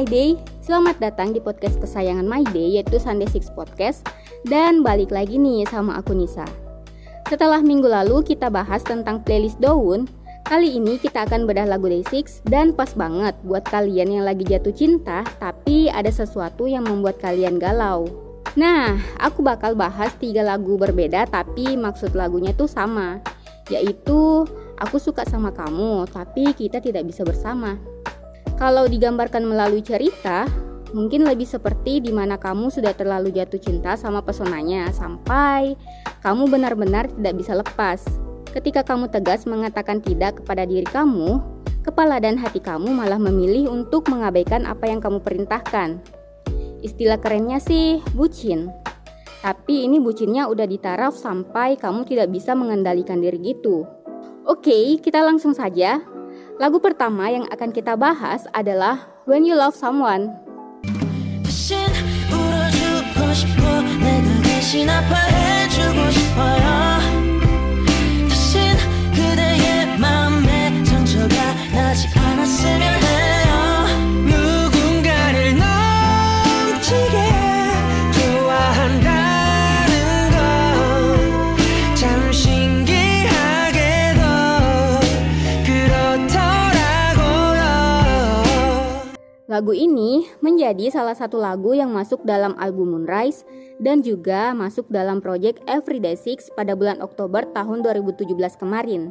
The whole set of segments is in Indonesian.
My Day, selamat datang di podcast kesayangan My Day yaitu Sunday Six Podcast. Dan balik lagi nih sama aku Nisa. Setelah minggu lalu kita bahas tentang playlist daun Kali ini kita akan bedah lagu Day Six dan pas banget buat kalian yang lagi jatuh cinta tapi ada sesuatu yang membuat kalian galau. Nah, aku bakal bahas tiga lagu berbeda tapi maksud lagunya tuh sama. Yaitu Aku suka sama kamu tapi kita tidak bisa bersama kalau digambarkan melalui cerita, mungkin lebih seperti di mana kamu sudah terlalu jatuh cinta sama pesonanya sampai kamu benar-benar tidak bisa lepas. Ketika kamu tegas mengatakan tidak kepada diri kamu, kepala dan hati kamu malah memilih untuk mengabaikan apa yang kamu perintahkan. Istilah kerennya sih bucin. Tapi ini bucinnya udah di taraf sampai kamu tidak bisa mengendalikan diri gitu. Oke, kita langsung saja Lagu pertama yang akan kita bahas adalah When You Love Someone. Lagu ini menjadi salah satu lagu yang masuk dalam album Moonrise dan juga masuk dalam proyek Everyday Six pada bulan Oktober tahun 2017 kemarin.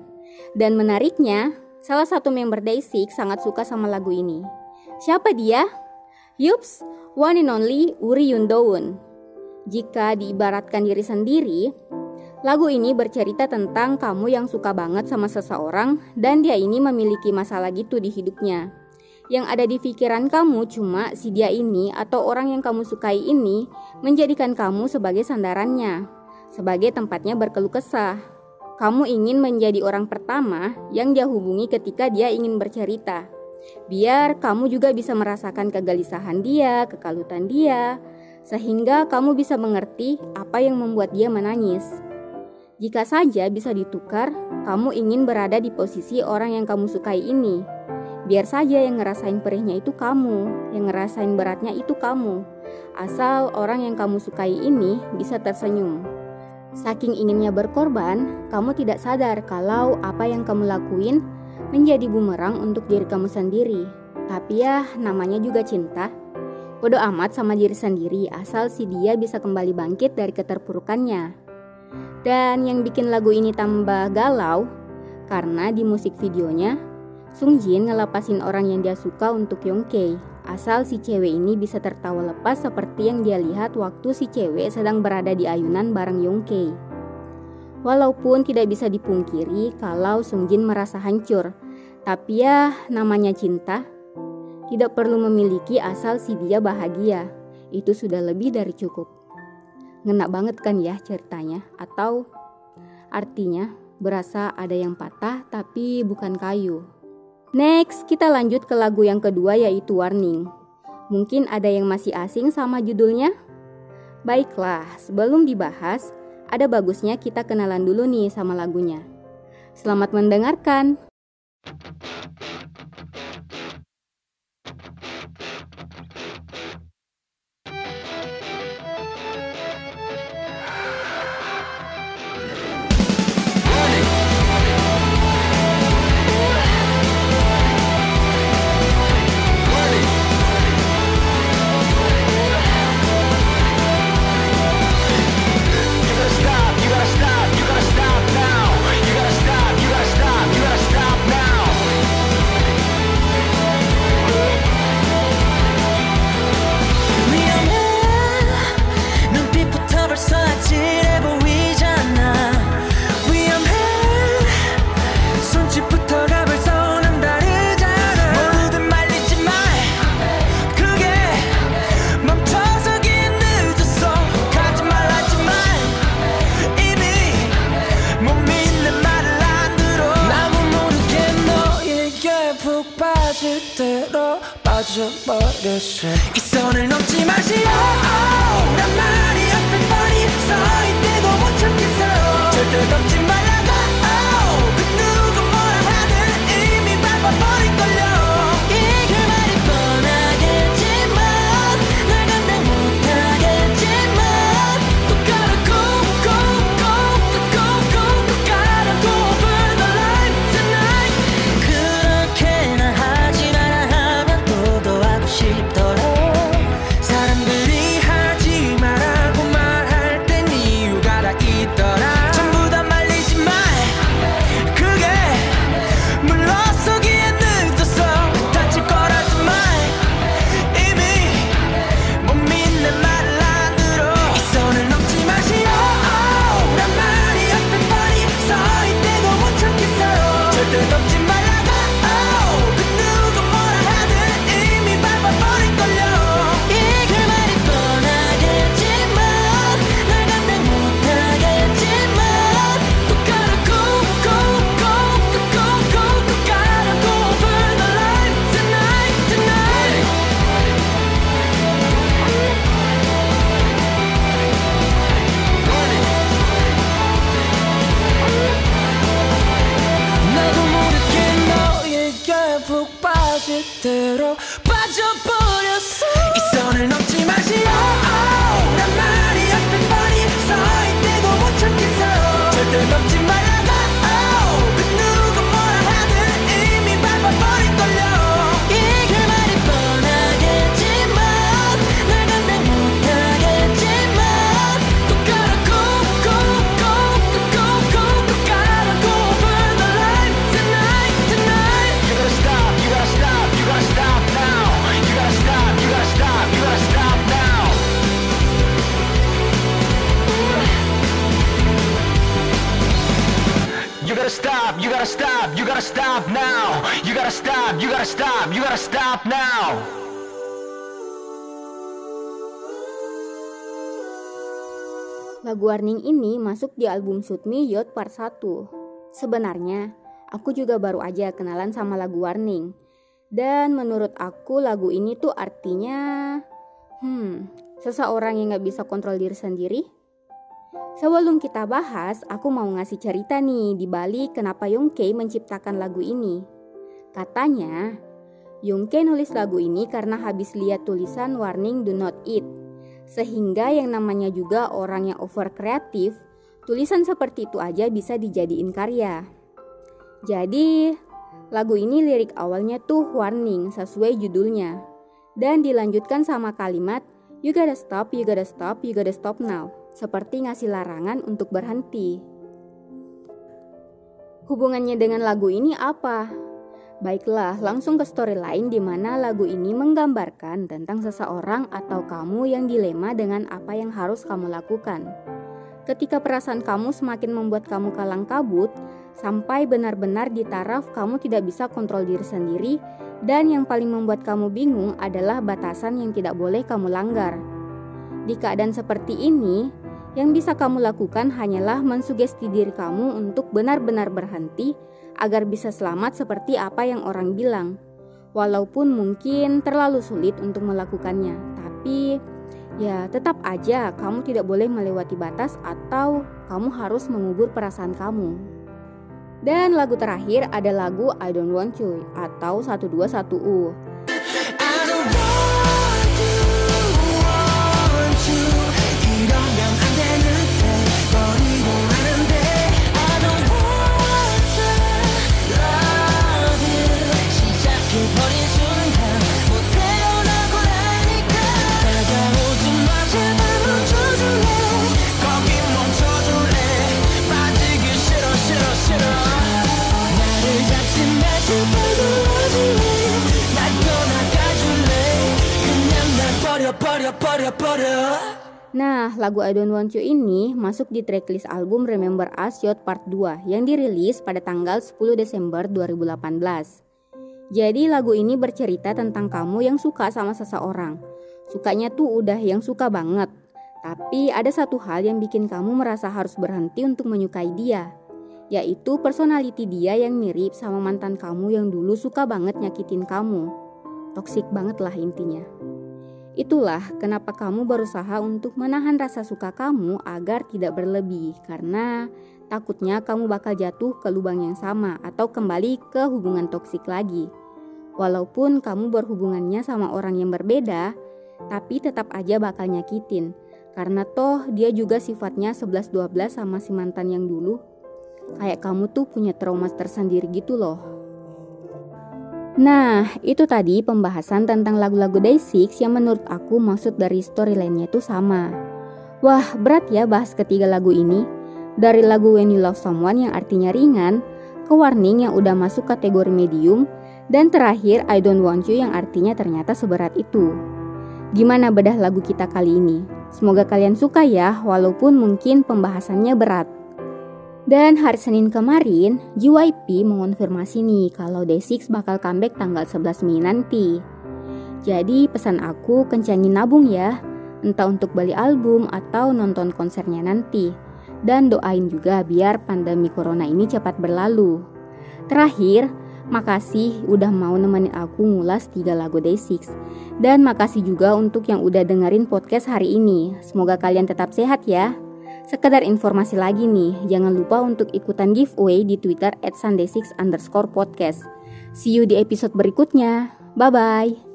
Dan menariknya, salah satu member Day Six sangat suka sama lagu ini. Siapa dia? Yups, one and only Uri Yundoun. Jika diibaratkan diri sendiri, lagu ini bercerita tentang kamu yang suka banget sama seseorang dan dia ini memiliki masalah gitu di hidupnya yang ada di pikiran kamu cuma si dia ini atau orang yang kamu sukai ini menjadikan kamu sebagai sandarannya, sebagai tempatnya berkeluh kesah. Kamu ingin menjadi orang pertama yang dia hubungi ketika dia ingin bercerita. Biar kamu juga bisa merasakan kegelisahan dia, kekalutan dia, sehingga kamu bisa mengerti apa yang membuat dia menangis. Jika saja bisa ditukar, kamu ingin berada di posisi orang yang kamu sukai ini Biar saja yang ngerasain perihnya itu kamu, yang ngerasain beratnya itu kamu. Asal orang yang kamu sukai ini bisa tersenyum. Saking inginnya berkorban, kamu tidak sadar kalau apa yang kamu lakuin menjadi bumerang untuk diri kamu sendiri. Tapi ya, namanya juga cinta. Bodo amat sama diri sendiri asal si dia bisa kembali bangkit dari keterpurukannya. Dan yang bikin lagu ini tambah galau karena di musik videonya Sung Jin ngelepasin orang yang dia suka untuk Yong Kei, asal si cewek ini bisa tertawa lepas seperti yang dia lihat waktu si cewek sedang berada di ayunan bareng Yong Kei. Walaupun tidak bisa dipungkiri kalau Sung Jin merasa hancur, tapi ya namanya cinta, tidak perlu memiliki asal si dia bahagia. Itu sudah lebih dari cukup. Ngena banget kan ya ceritanya? Atau artinya berasa ada yang patah tapi bukan kayu. Next, kita lanjut ke lagu yang kedua yaitu Warning. Mungkin ada yang masih asing sama judulnya? Baiklah, sebelum dibahas, ada bagusnya kita kenalan dulu nih sama lagunya. Selamat mendengarkan. Stop, you 거짓대로 빠져버렸어. 이 선을 넘지 마시오. 란 말이 앞에 뻔히 서 있대도 못 참겠어. 절대 넘지 말라 푹 빠질 대로 빠져버렸어. 이 선을 넘지 마시오 gotta stop, you gotta stop, you gotta stop now You gotta stop, you gotta stop, you gotta stop now Lagu Warning ini masuk di album Shoot Me Yacht Part 1. Sebenarnya, aku juga baru aja kenalan sama lagu Warning. Dan menurut aku lagu ini tuh artinya... Hmm, seseorang yang gak bisa kontrol diri sendiri. Sebelum kita bahas, aku mau ngasih cerita nih di balik kenapa Yongke menciptakan lagu ini. Katanya, Yongke nulis lagu ini karena habis lihat tulisan warning do not eat. Sehingga yang namanya juga orang yang over kreatif, tulisan seperti itu aja bisa dijadiin karya. Jadi, lagu ini lirik awalnya tuh warning sesuai judulnya. Dan dilanjutkan sama kalimat You gotta stop, you gotta stop, you gotta stop now. Seperti ngasih larangan untuk berhenti. Hubungannya dengan lagu ini apa? Baiklah, langsung ke storyline di mana lagu ini menggambarkan tentang seseorang atau kamu yang dilema dengan apa yang harus kamu lakukan. Ketika perasaan kamu semakin membuat kamu kalang kabut, sampai benar-benar di taraf kamu tidak bisa kontrol diri sendiri, dan yang paling membuat kamu bingung adalah batasan yang tidak boleh kamu langgar. Di keadaan seperti ini, yang bisa kamu lakukan hanyalah mensugesti diri kamu untuk benar-benar berhenti agar bisa selamat seperti apa yang orang bilang. Walaupun mungkin terlalu sulit untuk melakukannya, tapi ya tetap aja kamu tidak boleh melewati batas atau kamu harus mengubur perasaan kamu. Dan lagu terakhir ada lagu I Don't Want You atau 121U. Nah, lagu I Don't Want You ini masuk di tracklist album Remember Us Yacht Part 2 yang dirilis pada tanggal 10 Desember 2018. Jadi lagu ini bercerita tentang kamu yang suka sama seseorang. Sukanya tuh udah yang suka banget. Tapi ada satu hal yang bikin kamu merasa harus berhenti untuk menyukai dia. Yaitu personality dia yang mirip sama mantan kamu yang dulu suka banget nyakitin kamu. Toksik banget lah intinya. Itulah kenapa kamu berusaha untuk menahan rasa suka kamu agar tidak berlebih karena takutnya kamu bakal jatuh ke lubang yang sama atau kembali ke hubungan toksik lagi. Walaupun kamu berhubungannya sama orang yang berbeda, tapi tetap aja bakal nyakitin. Karena toh dia juga sifatnya 11-12 sama si mantan yang dulu. Kayak kamu tuh punya trauma tersendiri gitu loh. Nah, itu tadi pembahasan tentang lagu-lagu Day6 yang menurut aku maksud dari storyline-nya itu sama. Wah, berat ya bahas ketiga lagu ini. Dari lagu When You Love Someone yang artinya ringan, ke Warning yang udah masuk kategori medium, dan terakhir I Don't Want You yang artinya ternyata seberat itu. Gimana bedah lagu kita kali ini? Semoga kalian suka ya, walaupun mungkin pembahasannya berat. Dan hari Senin kemarin, JYP mengonfirmasi nih kalau Day6 bakal comeback tanggal 11 Mei nanti. Jadi pesan aku kencangin nabung ya, entah untuk beli album atau nonton konsernya nanti. Dan doain juga biar pandemi corona ini cepat berlalu. Terakhir, makasih udah mau nemenin aku ngulas 3 lagu Day6. Dan makasih juga untuk yang udah dengerin podcast hari ini. Semoga kalian tetap sehat ya. Sekedar informasi lagi nih, jangan lupa untuk ikutan giveaway di Twitter at sunday6 underscore podcast. See you di episode berikutnya. Bye-bye.